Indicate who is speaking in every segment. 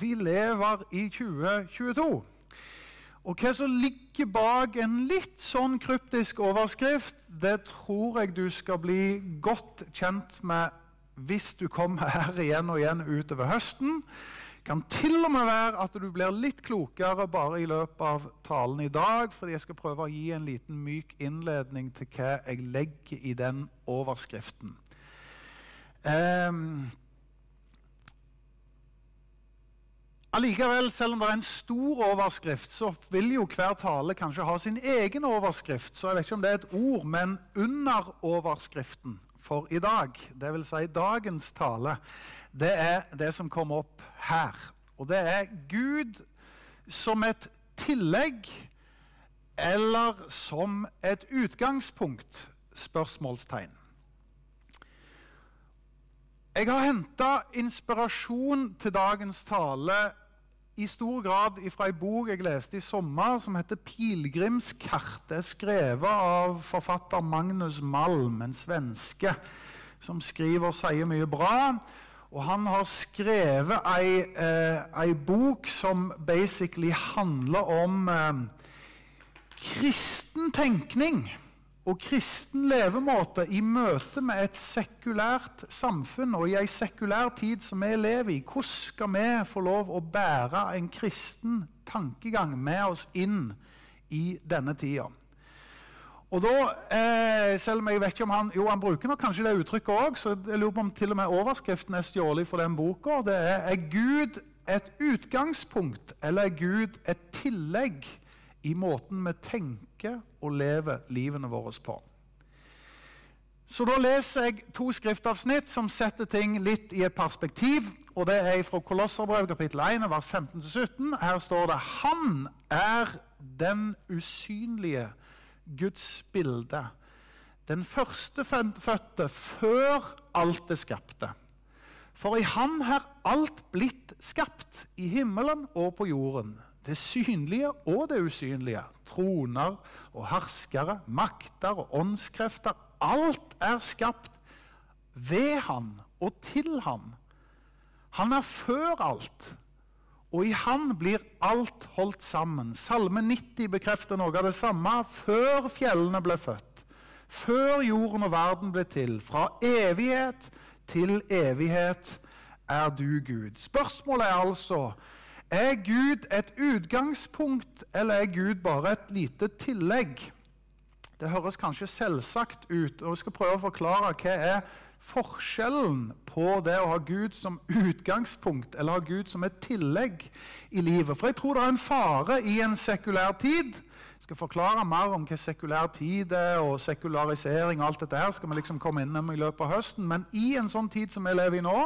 Speaker 1: vi lever i 2022. Og hva som ligger bak en litt sånn kryptisk overskrift, det tror jeg du skal bli godt kjent med hvis du kommer her igjen og igjen utover høsten. Det kan til og med være at du blir litt klokere bare i løpet av talen i dag, fordi jeg skal prøve å gi en liten myk innledning til hva jeg legger i den overskriften. Um, Allikevel, selv om det er en stor overskrift, så vil jo hver tale kanskje ha sin egen overskrift. Så jeg vet ikke om det er et ord, men under overskriften for i dag, dvs. Si dagens tale, det er det som kommer opp her. Og det er Gud som et tillegg eller som et utgangspunkt? Spørsmålstegn. Jeg har henta inspirasjon til dagens tale i stor grad fra ei bok jeg leste i sommer, som heter 'Pilegrimskartet', skrevet av forfatter Magnus Malm, en svenske som skriver og sier mye bra. Og han har skrevet ei, eh, ei bok som basically handler om eh, kristen tenkning og kristen levemåte i møte med et sekulært samfunn og i ei sekulær tid som vi lever i. Hvordan skal vi få lov å bære en kristen tankegang med oss inn i denne tida? Og da, eh, selv om jeg vet ikke om Han jo han bruker nok kanskje det uttrykket òg, så jeg lurer på om til og med overskriften er stjålet fra den boka. Det er er Gud et utgangspunkt, eller er Gud et tillegg i måten vi tenker og leve livene våre på. Så Da leser jeg to skriftavsnitt som setter ting litt i et perspektiv. og Det er fra Kolosserbrev kapittel 1, vers 15-17. Her står det Han er den usynlige Guds bilde. Den førstefødte før alt det skapte. For i Han har alt blitt skapt, i himmelen og på jorden det synlige og det usynlige. Troner og herskere, makter og åndskrefter. Alt er skapt ved Han og til Han. Han er før alt, og i Han blir alt holdt sammen. Salme 90 bekrefter noe av det samme. Før fjellene ble født, før jorden og verden ble til, fra evighet til evighet er du Gud. Spørsmålet er altså er Gud et utgangspunkt, eller er Gud bare et lite tillegg? Det høres kanskje selvsagt ut, og jeg skal prøve å forklare hva er forskjellen på det å ha Gud som utgangspunkt eller ha Gud som et tillegg i livet. For jeg tror det er en fare i en sekulær tid. Jeg skal forklare mer om hva sekulær tid er, og sekularisering og alt dette her skal vi liksom komme innom i løpet av høsten. Men i en sånn tid som vi lever i nå,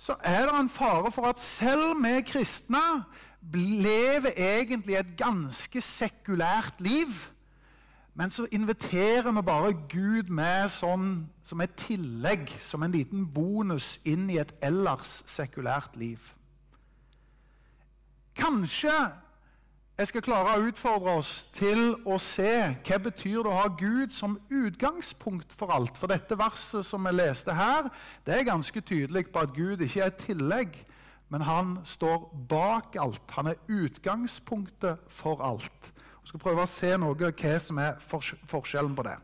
Speaker 1: så er det en fare for at selv vi kristne lever egentlig et ganske sekulært liv. Men så inviterer vi bare Gud med sånn, som et tillegg, som en liten bonus, inn i et ellers sekulært liv. Kanskje jeg skal klare å utfordre oss til å se hva det betyr å ha Gud som utgangspunkt for alt. For dette verset som vi leste her, det er ganske tydelig på at Gud ikke er et tillegg, men han står bak alt. Han er utgangspunktet for alt. Vi skal prøve å se noe hva som er forskjellen på det.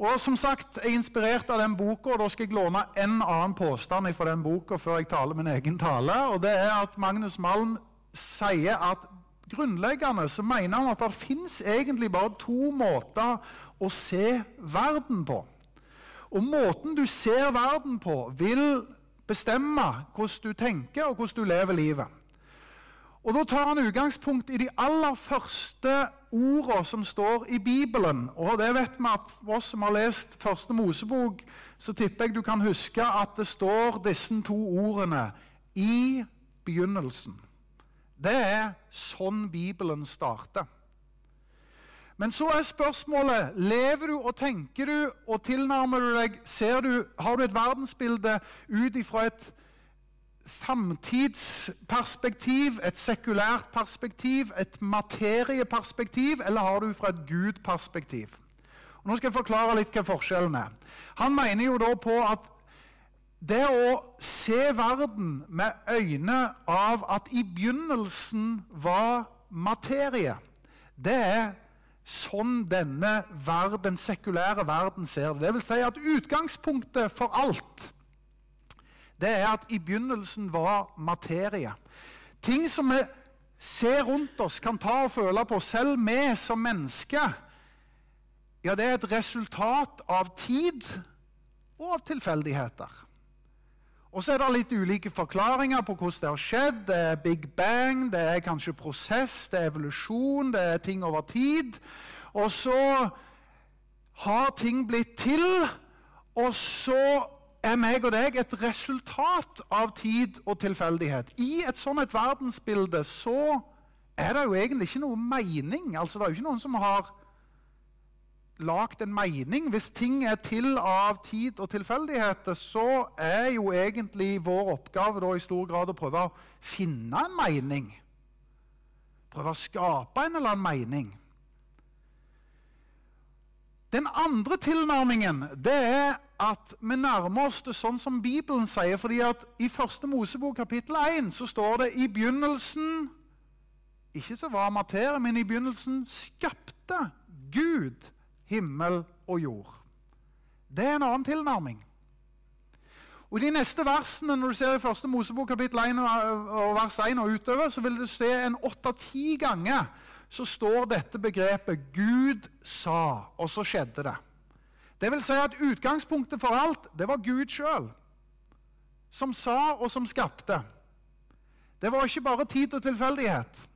Speaker 1: Og som sagt, Jeg er inspirert av den boka, og da skal jeg låne en annen påstand fra den boka før jeg taler min egen tale. og det er at Magnus Malm sier at grunnleggende så mener han at det fins egentlig bare to måter å se verden på. Og måten du ser verden på, vil bestemme hvordan du tenker og hvordan du lever livet. Og Da tar han utgangspunkt i de aller første ordene som står i Bibelen. Og det vet vi at oss som har lest Første Mosebok, så tipper jeg du kan huske at det står disse to ordene i begynnelsen. Det er sånn Bibelen starter. Men så er spørsmålet lever du og tenker du og tilnærmer du deg ser du, Har du et verdensbilde ut ifra et samtidsperspektiv, et sekulært perspektiv, et materieperspektiv, eller har du fra et gudperspektiv? Og nå skal jeg forklare litt hva forskjellen er. Han mener jo da på at det å se verden med øyne av at i begynnelsen var materie, det er sånn denne verden, sekulære verden ser det. Det vil si at utgangspunktet for alt det er at i begynnelsen var materie. Ting som vi ser rundt oss, kan ta og føle på, selv vi som mennesker, ja, det er et resultat av tid og av tilfeldigheter. Og så er det litt ulike forklaringer på hvordan det har skjedd. Det er big bang, det er kanskje prosess, det er evolusjon, det er ting over tid. Og så har ting blitt til, og så er meg og deg et resultat av tid og tilfeldighet. I et sånt et verdensbilde så er det jo egentlig ikke noe mening. Altså, det er jo ikke noen som har lagd en mening. Hvis ting er til av tid og tilfeldigheter, så er jo egentlig vår oppgave da i stor grad å prøve å finne en mening. Prøve å skape en eller annen mening. Den andre tilnærmingen det er at vi nærmer oss det sånn som Bibelen sier. fordi at I første Mosebok kapittel 1 så står det i begynnelsen Ikke så var materie, men i begynnelsen skapte Gud himmel og jord. Det er en annen tilnærming. Og I de neste versene, når du ser i første Mosebok kapittel 1 og vers 1 og utover, så vil du se en åtte-ti ganger så står dette begrepet 'Gud sa', og så skjedde det. Det vil si at Utgangspunktet for alt det var Gud sjøl, som sa og som skapte. Det var ikke bare tid og tilfeldighet.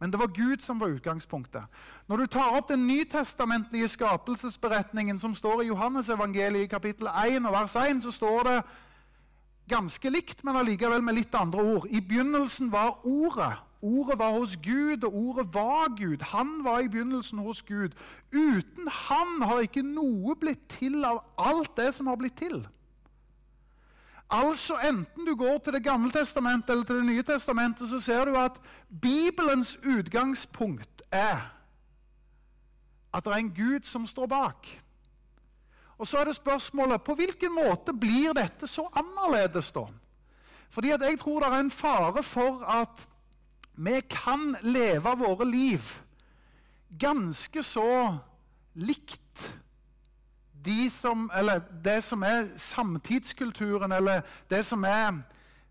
Speaker 1: Men det var Gud som var utgangspunktet. Når du tar opp den nytestamentlige skapelsesberetningen som står i Johannesevangeliet i kapittel 1 og vers 1, så står det ganske likt, men allikevel med litt andre ord. I begynnelsen var Ordet. Ordet var hos Gud, og ordet var Gud. Han var i begynnelsen hos Gud. Uten Han har ikke noe blitt til av alt det som har blitt til. Altså Enten du går til Det gamle testamentet eller til Det nye testamentet, så ser du at Bibelens utgangspunkt er at det er en Gud som står bak. Og Så er det spørsmålet på hvilken måte blir dette så annerledes, da? Fordi at jeg tror det er en fare for at vi kan leve våre liv ganske så likt de som, det som er samtidskulturen, eller det som er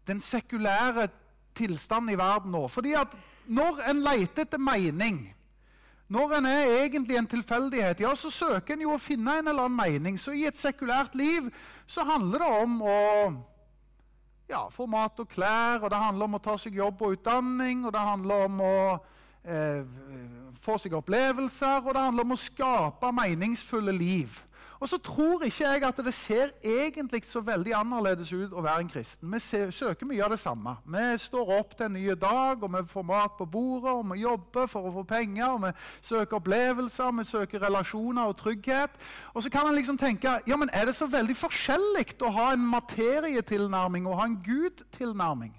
Speaker 1: den sekulære tilstanden i verden nå. Fordi at når en leter etter mening, når en er egentlig en tilfeldighet, ja, så søker en jo å finne en eller annen mening. Så i et sekulært liv så handler det om å ja, få mat og klær, og det handler om å ta seg jobb og utdanning, og det handler om å eh, få seg opplevelser, og det handler om å skape meningsfulle liv. Og så tror ikke jeg at det ser egentlig så veldig annerledes ut å være en kristen. Vi søker mye av det samme. Vi står opp til en ny dag, og vi får mat på bordet, og vi jobber for å få penger, og vi søker opplevelser, vi søker relasjoner og trygghet. Og så kan en liksom tenke ja, men er det så veldig forskjellig å ha en materietilnærming og ha en Gud-tilnærming?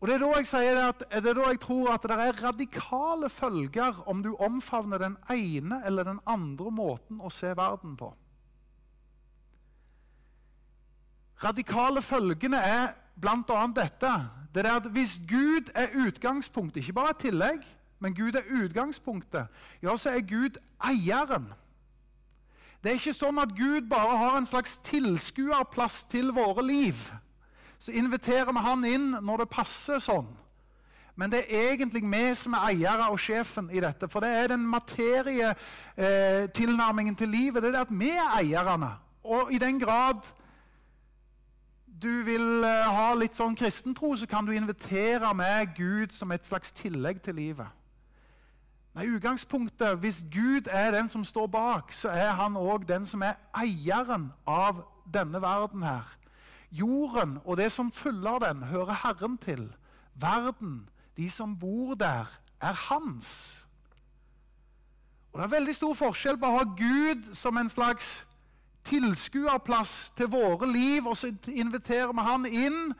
Speaker 1: Og Det er da jeg sier at, det da jeg tror at det er radikale følger om du omfavner den ene eller den andre måten å se verden på. Radikale følgene er bl.a. dette. Det er at Hvis Gud er utgangspunktet, ikke bare et tillegg, men Gud er utgangspunktet, ja, så er Gud eieren. Det er ikke sånn at Gud bare har en slags tilskuerplass til våre liv så inviterer vi han inn når det passer sånn. Men det er egentlig vi som er eiere og sjefen i dette. For det er den materietilnærmingen eh, til livet. Det er det at vi er eierne. Og i den grad du vil eh, ha litt sånn kristentro, så kan du invitere med Gud som et slags tillegg til livet. Nei, utgangspunktet, Hvis Gud er den som står bak, så er han òg den som er eieren av denne verden her. Jorden og det som fyller den, hører Herren til. Verden, de som bor der, er hans. Og Det er veldig stor forskjell på å ha Gud som en slags tilskuerplass til våre liv, og så inviterer vi han inn.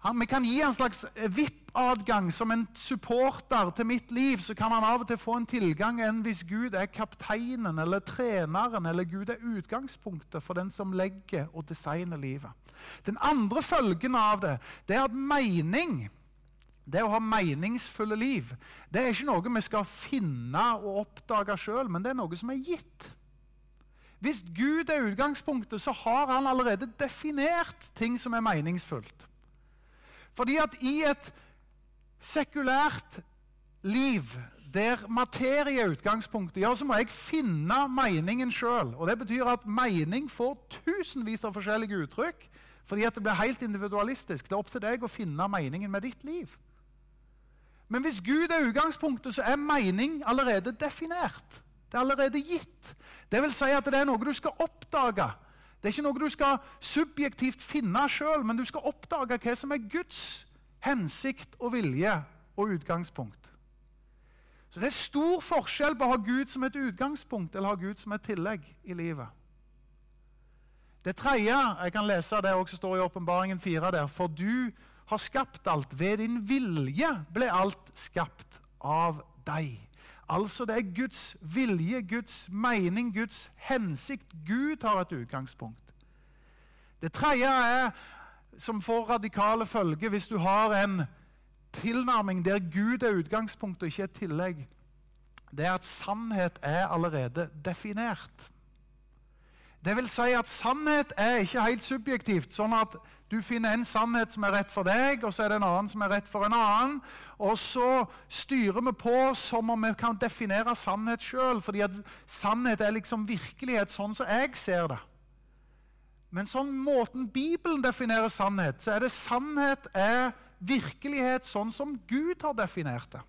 Speaker 1: Han, vi kan gi en slags VIP-adgang som en supporter til mitt liv. Så kan han av og til få en tilgang enn hvis Gud er kapteinen eller treneren, eller Gud er utgangspunktet for den som legger og designer livet. Den andre følgen av det, det er at mening det å ha meningsfulle liv det er ikke noe vi skal finne og oppdage sjøl, men det er noe som er gitt. Hvis Gud er utgangspunktet, så har han allerede definert ting som er meningsfullt. Fordi at i et sekulært liv der materie er utgangspunktet, ja, så må jeg finne meningen sjøl. Det betyr at mening får tusenvis av forskjellige uttrykk fordi at det blir helt individualistisk. Det er opp til deg å finne meningen med ditt liv. Men hvis Gud er utgangspunktet, så er mening allerede definert. Det er allerede gitt. Det vil si at det er noe du skal oppdage. Det er ikke noe du skal subjektivt finne sjøl, men du skal oppdage hva som er Guds hensikt og vilje og utgangspunkt. Så det er stor forskjell på å ha Gud som et utgangspunkt eller ha Gud som et tillegg i livet. Det tredje jeg kan lese det også står i Åpenbaringen 4 der, for du har skapt alt. Ved din vilje ble alt skapt av deg. Altså det er Guds vilje, Guds mening, Guds hensikt. Gud har et utgangspunkt. Det tredje er, som får radikale følger hvis du har en tilnærming der Gud er utgangspunktet og ikke et tillegg, det er at sannhet er allerede definert. Det vil si at sannhet er ikke helt subjektivt, sånn at du finner en sannhet som er rett for deg, og så er det en annen som er rett for en annen. Og så styrer vi på som om vi kan definere sannhet sjøl, fordi at sannhet er liksom virkelighet sånn som jeg ser det. Men sånn måten Bibelen definerer sannhet, så er det sannhet er virkelighet sånn som Gud har definert det.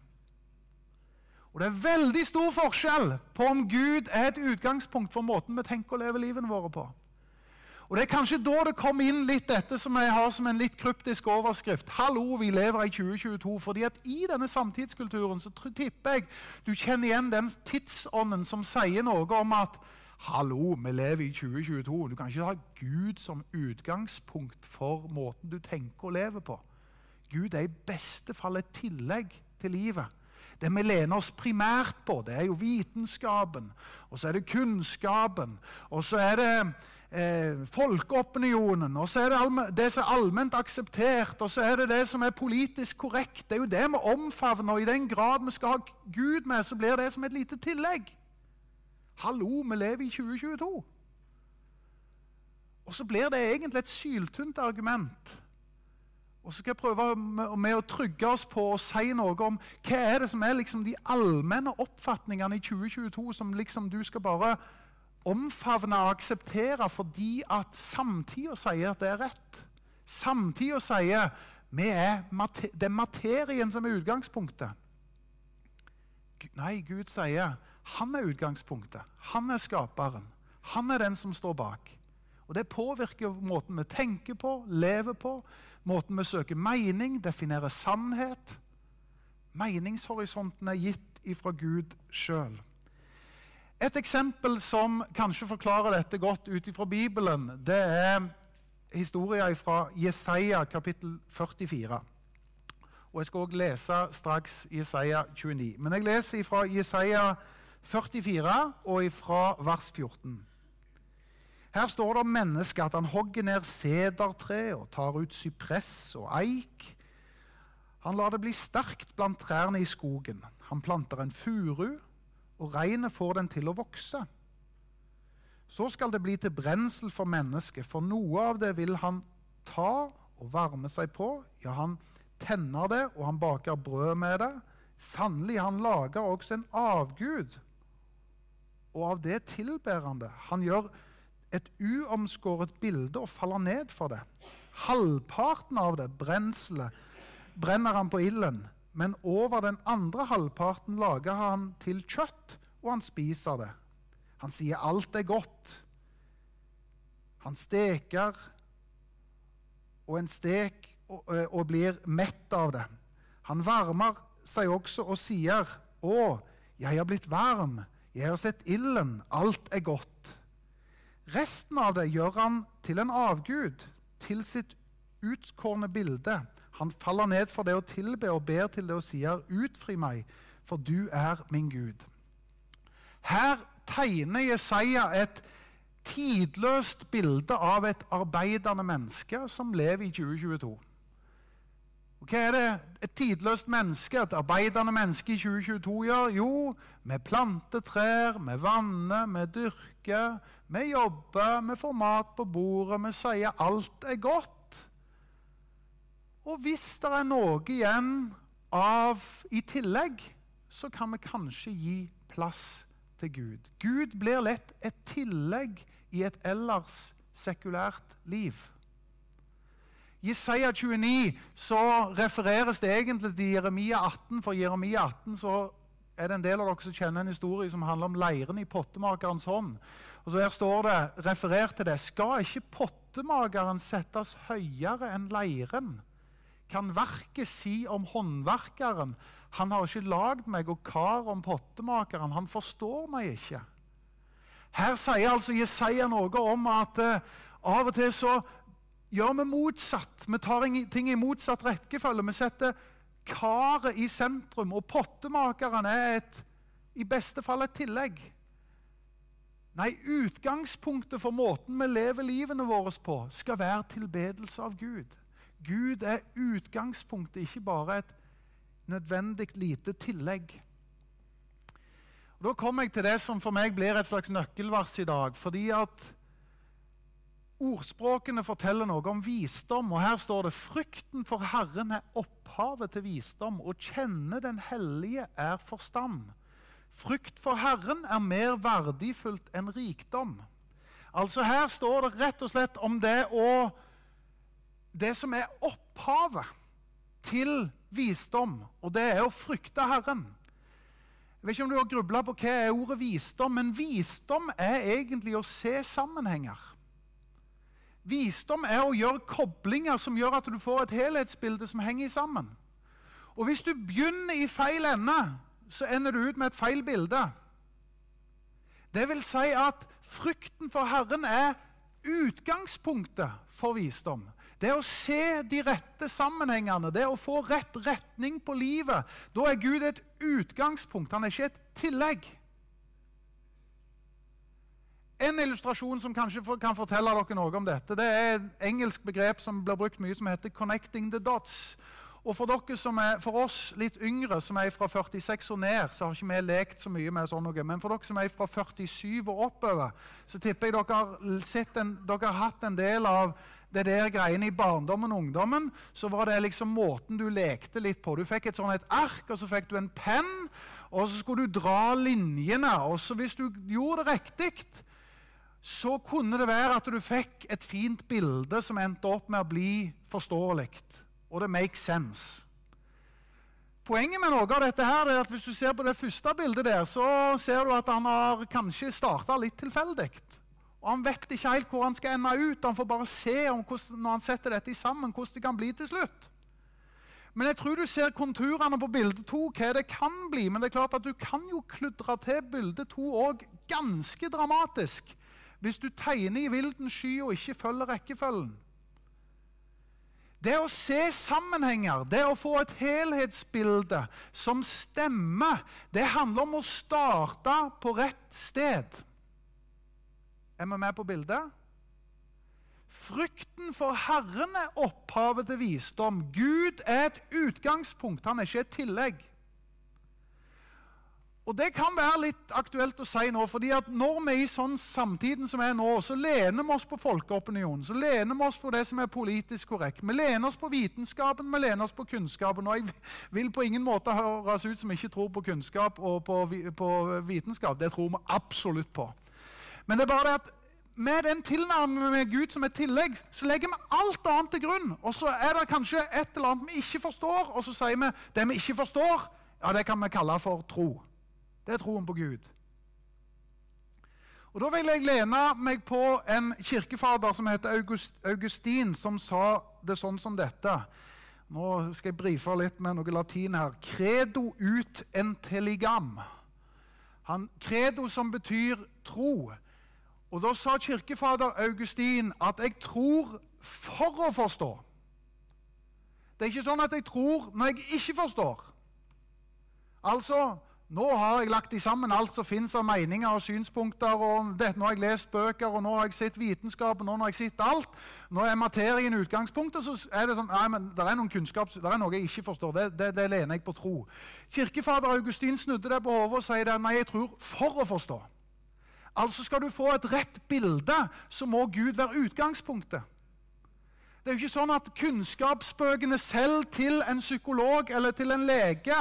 Speaker 1: Og Det er veldig stor forskjell på om Gud er et utgangspunkt for måten vi tenker å leve livene våre på. Og Det er kanskje da det kommer inn litt dette som jeg har som en litt kryptisk overskrift. Hallo, vi lever i 2022. fordi at I denne samtidskulturen så tipper jeg du kjenner igjen den tidsånden som sier noe om at Hallo, vi lever i 2022. Du kan ikke ha Gud som utgangspunkt for måten du tenker og lever på. Gud er i beste fall et tillegg til livet. Det vi lener oss primært på, det er jo vitenskapen, og så er det kunnskapen, og så er det eh, folkeopinionen, og så er det det som er allment akseptert, og så er det det som er politisk korrekt. Det er jo det vi omfavner, og i den grad vi skal ha Gud med, så blir det som et lite tillegg. Hallo, vi lever i 2022. Og så blir det egentlig et syltynt argument. Og så skal jeg prøve med, å trygge oss på å si noe om hva er det som er liksom de allmenne oppfatningene i 2022 som liksom du skal bare omfavne og akseptere fordi at samtida sier at det er rett. Samtida sier er det er materien som er utgangspunktet. Nei, Gud sier han er utgangspunktet. Han er skaperen. Han er den som står bak. Og Det påvirker måten vi tenker på, lever på, måten vi søker mening, definerer sannhet. Meningshorisonten er gitt ifra Gud sjøl. Et eksempel som kanskje forklarer dette godt ut ifra Bibelen, det er historien fra Jesaja kapittel 44. Og Jeg skal også lese straks Jesaja 29. Men jeg leser fra Jesaja 44 og fra vers 14. Her står det om mennesket at han hogger ned sedertre og tar ut sypress og eik. Han lar det bli sterkt blant trærne i skogen. Han planter en furu og regnet får den til å vokse. Så skal det bli til brensel for mennesket, for noe av det vil han ta og varme seg på. Ja, han tenner det, og han baker brød med det. Sannelig, han lager også en avgud, og av det tilber han det. Han gjør et uomskåret bilde og faller ned for det. Halvparten av det, brenselet, brenner han på ilden. Men over den andre halvparten lager han til kjøtt, og han spiser det. Han sier alt er godt. Han steker og en stek og, og blir mett av det. Han varmer seg også og sier, 'Å, jeg har blitt varm. Jeg har sett ilden. Alt er godt.' Resten av det gjør han til en avgud, til sitt utskårne bilde. Han faller ned for det å tilbe og ber til det og sier, 'Utfri meg, for du er min Gud'. Her tegner Jesaja et tidløst bilde av et arbeidende menneske som lever i 2022. Og Hva er det et tidløst menneske, et arbeidende menneske i 2022 gjør? Jo, vi planter trær, vi vanner, vi dyrker, vi jobber, vi får mat på bordet, vi sier alt er godt. Og hvis det er noe igjen av i tillegg, så kan vi kanskje gi plass til Gud. Gud blir lett et tillegg i et ellers sekulært liv. Jesaja 29 så refereres det egentlig til Jeremia 18. For Jeremia 18 så er det en del av dere som kjenner en historie som handler om leiren i pottemakerens hånd. Og så Her står det referert til det. Skal ikke pottemakeren settes høyere enn leiren? Kan verket si om håndverkeren? Han har ikke lagd meg, og kar om pottemakeren. Han forstår meg ikke. Her sier altså Jesaja noe om at uh, av og til så gjør vi motsatt. Vi tar ting i motsatt rekkefølge. Vi setter karet i sentrum, og pottemakeren er et, i beste fall et tillegg. Nei, utgangspunktet for måten vi lever livene våre på, skal være tilbedelse av Gud. Gud er utgangspunktet, ikke bare et nødvendig lite tillegg. Og da kommer jeg til det som for meg blir et slags nøkkelvers i dag. fordi at Ordspråkene forteller noe om visdom, og her står det frykten for Herren er opphavet til visdom, og kjenne den hellige er forstand. Frykt for Herren er mer verdifullt enn rikdom. Altså Her står det rett og slett om det å Det som er opphavet til visdom, og det er å frykte Herren. Jeg vet ikke om du har grubla på hva er ordet visdom, men visdom er egentlig å se sammenhenger. Visdom er å gjøre koblinger som gjør at du får et helhetsbilde som henger sammen. Og Hvis du begynner i feil ende, så ender du ut med et feil bilde. Det vil si at frykten for Herren er utgangspunktet for visdom. Det å se de rette sammenhengene, det å få rett retning på livet. Da er Gud et utgangspunkt, han er ikke et tillegg. En illustrasjon som kanskje kan fortelle dere noe om dette, det er et engelsk begrep som blir brukt mye, som heter 'connecting the dots'. Og for, dere som er, for oss litt yngre, som er fra 46 og ned, så har ikke vi lekt så mye med sånn noe. Men for dere som er fra 47 og oppover, så tipper jeg dere har, en, dere har hatt en del av det der greiene i barndommen og ungdommen. Så var det liksom måten du lekte litt på. Du fikk et sånn et ark, og så fikk du en penn, og så skulle du dra linjene. Og så hvis du gjorde det riktig så kunne det være at du fikk et fint bilde som endte opp med å bli forståelig. Og det makes sense. Poenget med noe av dette her er at hvis du ser på det første bildet, der, så ser du at han har kanskje starta litt tilfeldig. Og Han vet ikke helt hvor han skal ende ut. Han får bare se hvordan, når han setter dette sammen, hvordan det kan bli til slutt. Men jeg tror du ser konturene på bilde to, hva det kan bli. Men det er klart at du kan jo kludre til bilde to òg ganske dramatisk hvis du tegner i vilden sky og ikke følger rekkefølgen. Det å se sammenhenger, det å få et helhetsbilde som stemmer, det handler om å starte på rett sted. Er vi med på bildet? Frykten for Herren er opphavet til visdom. Gud er et utgangspunkt, han er ikke et tillegg. Og Det kan være litt aktuelt å si nå. fordi at Når vi i sånn samtiden som er nå, så lener vi oss på folkeopinionen. Så lener vi oss på det som er politisk korrekt. Vi lener oss på vitenskapen, vi lener oss på kunnskapen. Og jeg vil på ingen måte høres ut som ikke tror på kunnskap og på, på vitenskap. Det tror vi absolutt på. Men det er bare det at med den tilnærmingen med Gud som et tillegg, så legger vi alt annet til grunn. Og så er det kanskje et eller annet vi ikke forstår, og så sier vi det vi ikke forstår, ja, det kan vi kalle for tro. Det er troen på Gud. Og Da vil jeg lene meg på en kirkefader som heter August, Augustin, som sa det sånn som dette. Nå skal jeg brife litt med noe latin her. Credo ut enteligam. Han, credo som betyr tro. Og Da sa kirkefader Augustin at 'jeg tror for å forstå'. Det er ikke sånn at jeg tror når jeg ikke forstår. Altså, nå har jeg lagt sammen alt som fins av meninger og synspunkter. og det, Nå har jeg lest bøker, og nå har jeg sett vitenskap, og nå har jeg sett alt. Nå er materien utgangspunktet, så er det sånn nei, men det er noen kunnskap, det er noe jeg ikke forstår. Det, det, det lener jeg på tro. Kirkefader Augustin snudde det på hodet og sier det, nei, jeg tror for å forstå. Altså Skal du få et rett bilde, så må Gud være utgangspunktet. Det er jo ikke sånn at kunnskapsbøkene selv til en psykolog eller til en lege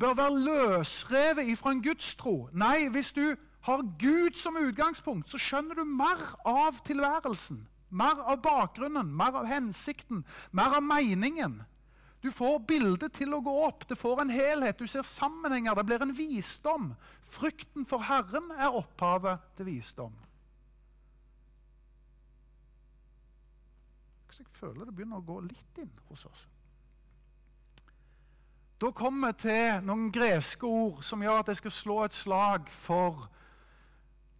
Speaker 1: bør være løsrevet ifra en gudstro. Nei, hvis du har Gud som utgangspunkt, så skjønner du mer av tilværelsen. Mer av bakgrunnen, mer av hensikten, mer av meningen. Du får bildet til å gå opp. Det får en helhet. Du ser sammenhenger. Det blir en visdom. Frykten for Herren er opphavet til visdom. Jeg føler det begynner å gå litt inn hos oss. Da kommer vi til noen greske ord som gjør at jeg skal slå et slag for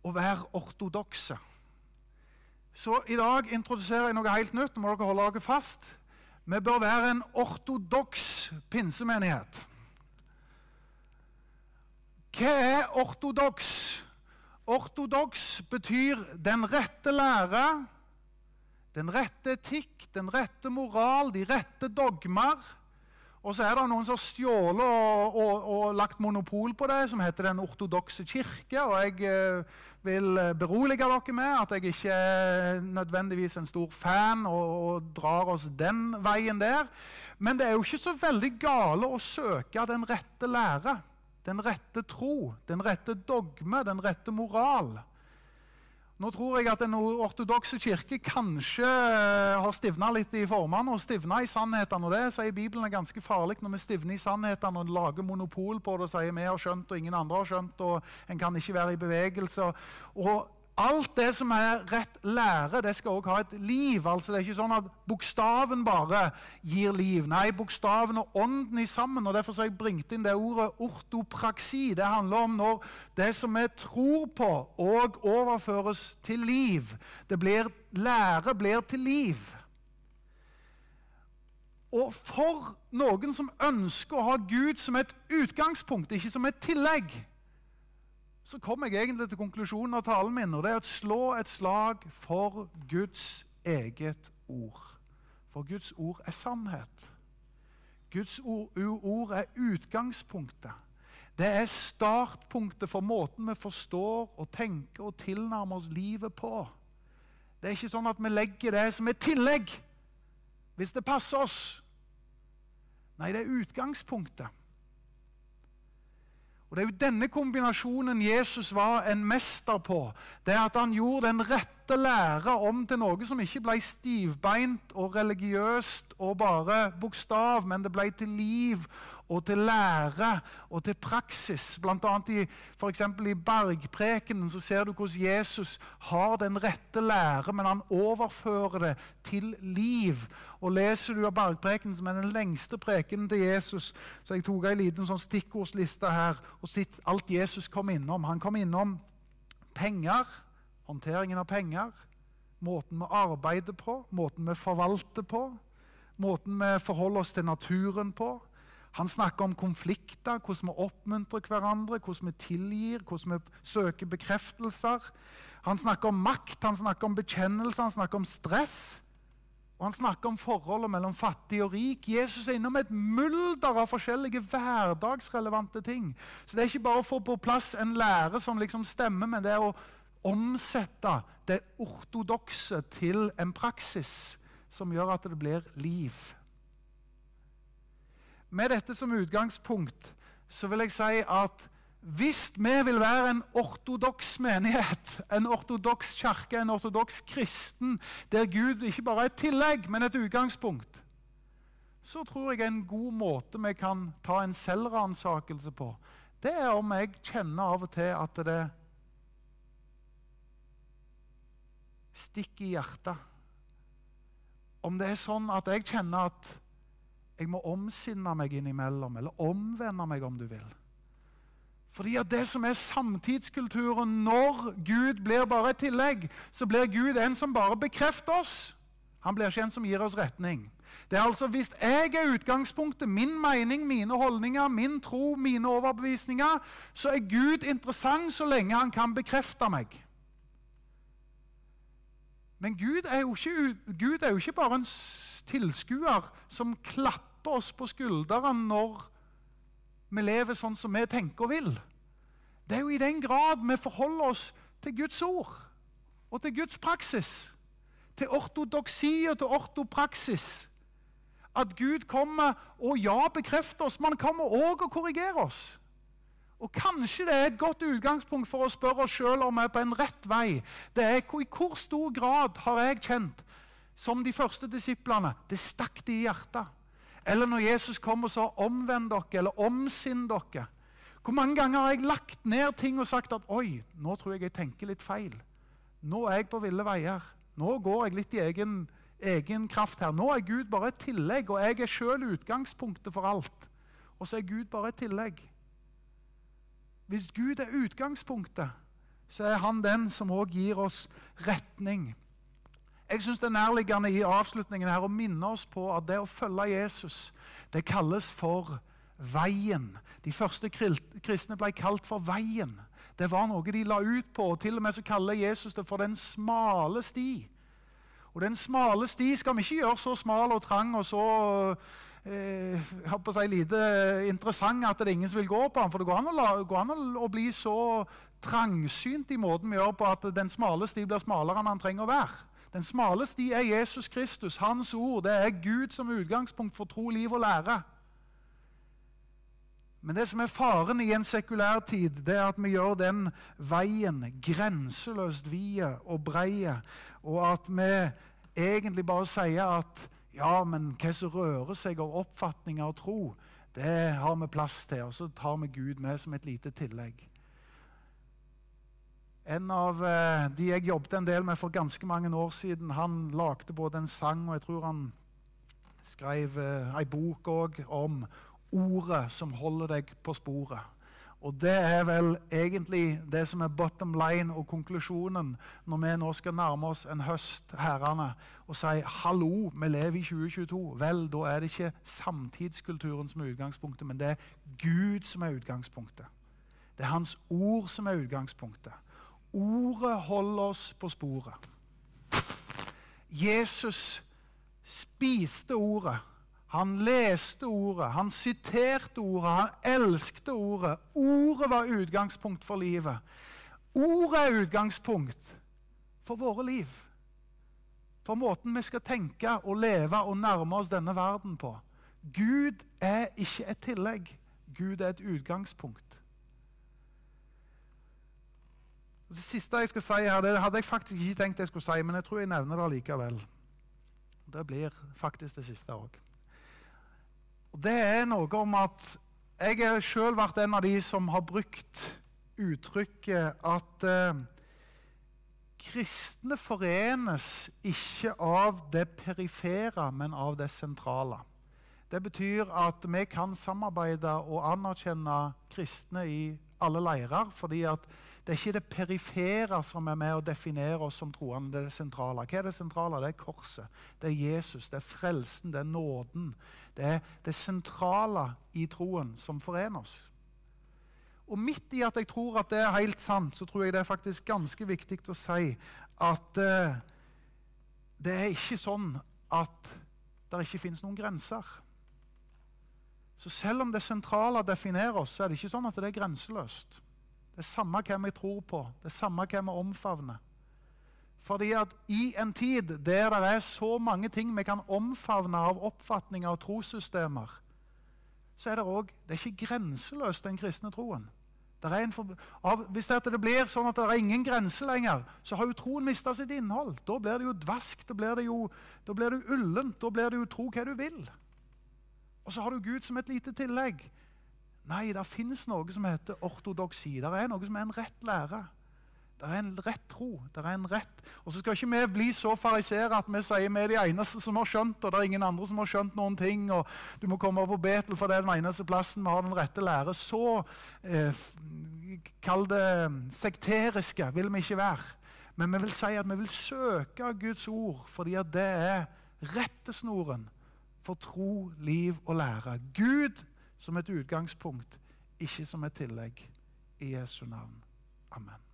Speaker 1: å være ortodokse. Så i dag introduserer jeg noe helt nytt. Nå må dere holde dere fast. Vi bør være en ortodoks pinsemenighet. Hva er ortodoks? Ortodoks betyr den rette lære, den rette etikk, den rette moral, de rette dogmer og så er det noen som har stjålet og, og, og, lagt monopol på det, som heter Den ortodokse kirke. Og jeg eh, vil berolige dere med at jeg ikke er nødvendigvis en stor fan og, og, drar oss den veien der. Men det er jo ikke så veldig gale å søke den rette lære, den rette tro, den rette dogme, den rette moral. Nå tror jeg at Den ortodokse kirke kanskje eh, har stivna litt i formene og stivna i sannhetene. og Det sier Bibelen er ganske farlig når vi stivner i sannhetene og lager monopol på det og sier vi har skjønt og ingen andre har skjønt, og en kan ikke være i bevegelse. Og Alt det som er rett lære, det skal også ha et liv. Altså, det er ikke sånn at bokstaven bare gir liv. Nei, bokstaven og ånden er sammen. og Derfor har jeg bringt inn det ordet ortopraksi. Det handler om når det som vi tror på, òg overføres til liv. Det blir, lære blir til liv. Og for noen som ønsker å ha Gud som et utgangspunkt, ikke som et tillegg, så kom jeg egentlig til konklusjonen av talen min, og det er å slå et slag for Guds eget ord. For Guds ord er sannhet. Guds ord, er utgangspunktet. Det er startpunktet for måten vi forstår og tenker og tilnærmer oss livet på. Det er ikke sånn at vi legger det som et tillegg hvis det passer oss. Nei, det er utgangspunktet. Og Det er jo denne kombinasjonen Jesus var en mester på. Det er At han gjorde den rette lære om til noe som ikke ble stivbeint og religiøst og bare bokstav, men det ble til liv og til lære og til praksis. Blant annet i, for i bergprekenen så ser du hvordan Jesus har den rette lære, men han overfører det til liv. Og Leser du av bergprekenen, som er den lengste prekenen til Jesus, så jeg tok en liten sånn stikkordsliste her og sett alt Jesus kom innom. Han kom innom penger, håndteringen av penger, måten vi arbeider på, måten vi forvalter på, måten vi forholder oss til naturen på, han snakker om konflikter, hvordan vi oppmuntrer hverandre, hvordan vi tilgir, hvordan vi søker bekreftelser. Han snakker om makt, han snakker om bekjennelse, han snakker om stress. Og han snakker om forholdet mellom fattig og rik. Jesus er innom et mulder av forskjellige hverdagsrelevante ting. Så det er ikke bare å få på plass en lære som liksom stemmer, men det er å omsette det ortodokse til en praksis som gjør at det blir liv. Med dette som utgangspunkt så vil jeg si at hvis vi vil være en ortodoks menighet, en ortodoks kirke, en ortodoks kristen, der Gud ikke bare er et tillegg, men et utgangspunkt, så tror jeg en god måte vi kan ta en selvransakelse på, det er om jeg kjenner av og til at det stikker i hjertet. Om det er sånn at jeg kjenner at jeg må omsinne meg innimellom, eller omvende meg, om du vil. Fordi at Det som er samtidskulturen når Gud blir bare et tillegg, så blir Gud en som bare bekrefter oss. Han blir ikke en som gir oss retning. Det er altså Hvis jeg er utgangspunktet, min mening, mine holdninger, min tro, mine overbevisninger, så er Gud interessant så lenge han kan bekrefte meg. Men Gud er ikke, Gud er jo ikke bare en tilskuer som klapper oss på skulderen når vi lever sånn som vi tenker og vil. Det er jo i den grad vi forholder oss til Guds ord og til Guds praksis, til ortodoksi og til ortopraksis, at Gud kommer og ja, bekrefter oss, men kommer òg og korrigerer oss. Og Kanskje det er et godt utgangspunkt for å spørre oss sjøl om vi er på en rett vei. Det er I hvor stor grad har jeg kjent, som de første disiplene, det stakk de i hjertet? Eller når Jesus kom og sa 'omvend dere', eller 'omsinn dere'. Hvor mange ganger har jeg lagt ned ting og sagt at 'oi, nå tror jeg jeg tenker litt feil'. Nå er jeg på ville veier. Nå går jeg litt i egen, egen kraft her. Nå er Gud bare et tillegg, og jeg er sjøl utgangspunktet for alt. Og så er Gud bare et tillegg. Hvis Gud er utgangspunktet, så er han den som òg gir oss retning. Jeg syns det er nærliggende i avslutningen her å minne oss på at det å følge Jesus, det kalles for veien. De første kristne ble kalt for veien. Det var noe de la ut på. og Til og med så kaller Jesus det for den smale sti. Og den smale sti skal vi ikke gjøre så smal og trang og så eh, si, lite interessant at det er ingen som vil gå på den. For det går an, å, går an å bli så trangsynt i måten vi gjør på at den smale sti blir smalere enn han trenger å være. Den smale sti er Jesus Kristus, hans ord. Det er Gud som utgangspunkt for tro, liv og lære. Men det som er faren i en sekulær tid, det er at vi gjør den veien grenseløst vid og breie, og at vi egentlig bare sier at ja, men hva som rører seg av oppfatninger og tro, det har vi plass til. Og så tar vi Gud med som et lite tillegg. En av eh, de jeg jobbet en del med for ganske mange år siden, han lagde både en sang og jeg tror han skrev eh, ei bok òg om ordet som holder deg på sporet. Og Det er vel egentlig det som er bottom line og konklusjonen når vi nå skal nærme oss en høst herrene, og si 'hallo, vi lever i 2022'. Vel, da er det ikke samtidskulturen som er utgangspunktet, men det er Gud som er utgangspunktet. Det er Hans ord som er utgangspunktet. Ordet holder oss på sporet. Jesus spiste ordet. Han leste ordet, han siterte ordet, han elsket ordet. Ordet var utgangspunkt for livet. Ordet er utgangspunkt for våre liv. For måten vi skal tenke og leve og nærme oss denne verden på. Gud er ikke et tillegg. Gud er et utgangspunkt. Det siste jeg skal si her, det hadde jeg faktisk ikke tenkt jeg skulle si, men jeg tror jeg nevner det likevel. Det blir faktisk det siste òg. Det er noe om at jeg har sjøl vært en av de som har brukt uttrykket at eh, kristne forenes ikke av det perifere, men av det sentrale. Det betyr at vi kan samarbeide og anerkjenne kristne i alle leirer. fordi at det er ikke det perifere som er med å definere oss som troende. Det er det sentrale. Hva er det sentrale? Det er korset. Det er Jesus. Det er frelsen. Det er nåden. Det er det sentrale i troen som forener oss. Og midt i at jeg tror at det er helt sant, så tror jeg det er faktisk ganske viktig å si at uh, det er ikke sånn at det ikke finnes noen grenser. Så selv om det sentrale definerer oss, så er det ikke sånn at det er grenseløst. Det er samme hvem vi tror på, det er samme hvem vi omfavner. Fordi at i en tid der det er så mange ting vi kan omfavne av oppfatninger og trossystemer, så er det òg Det er ikke grenseløst, den kristne troen. Av, hvis det, det, blir sånn at det er ingen grense lenger, så har jo troen mista sitt innhold. Da blir det jo dvask, da blir det jo, da blir det ullent, da blir det jo tro hva du vil. Og så har du Gud som et lite tillegg. Nei, det fins noe som heter ortodoksi. Det er noe som er en rett lære. Det er en rett tro. Det er en rett. Og så skal ikke vi bli så farisere at vi sier vi er de eneste som har skjønt, og det er ingen andre som har skjønt noen ting, og du må komme på Betel, for det er den eneste plassen vi har den rette lære. Så eh, kall det sekteriske vil vi ikke være. Men vi vil si at vi vil søke Guds ord, fordi at det er rettesnoren for tro, liv og lære. Gud som et utgangspunkt, ikke som et tillegg. I Jesu navn. Amen.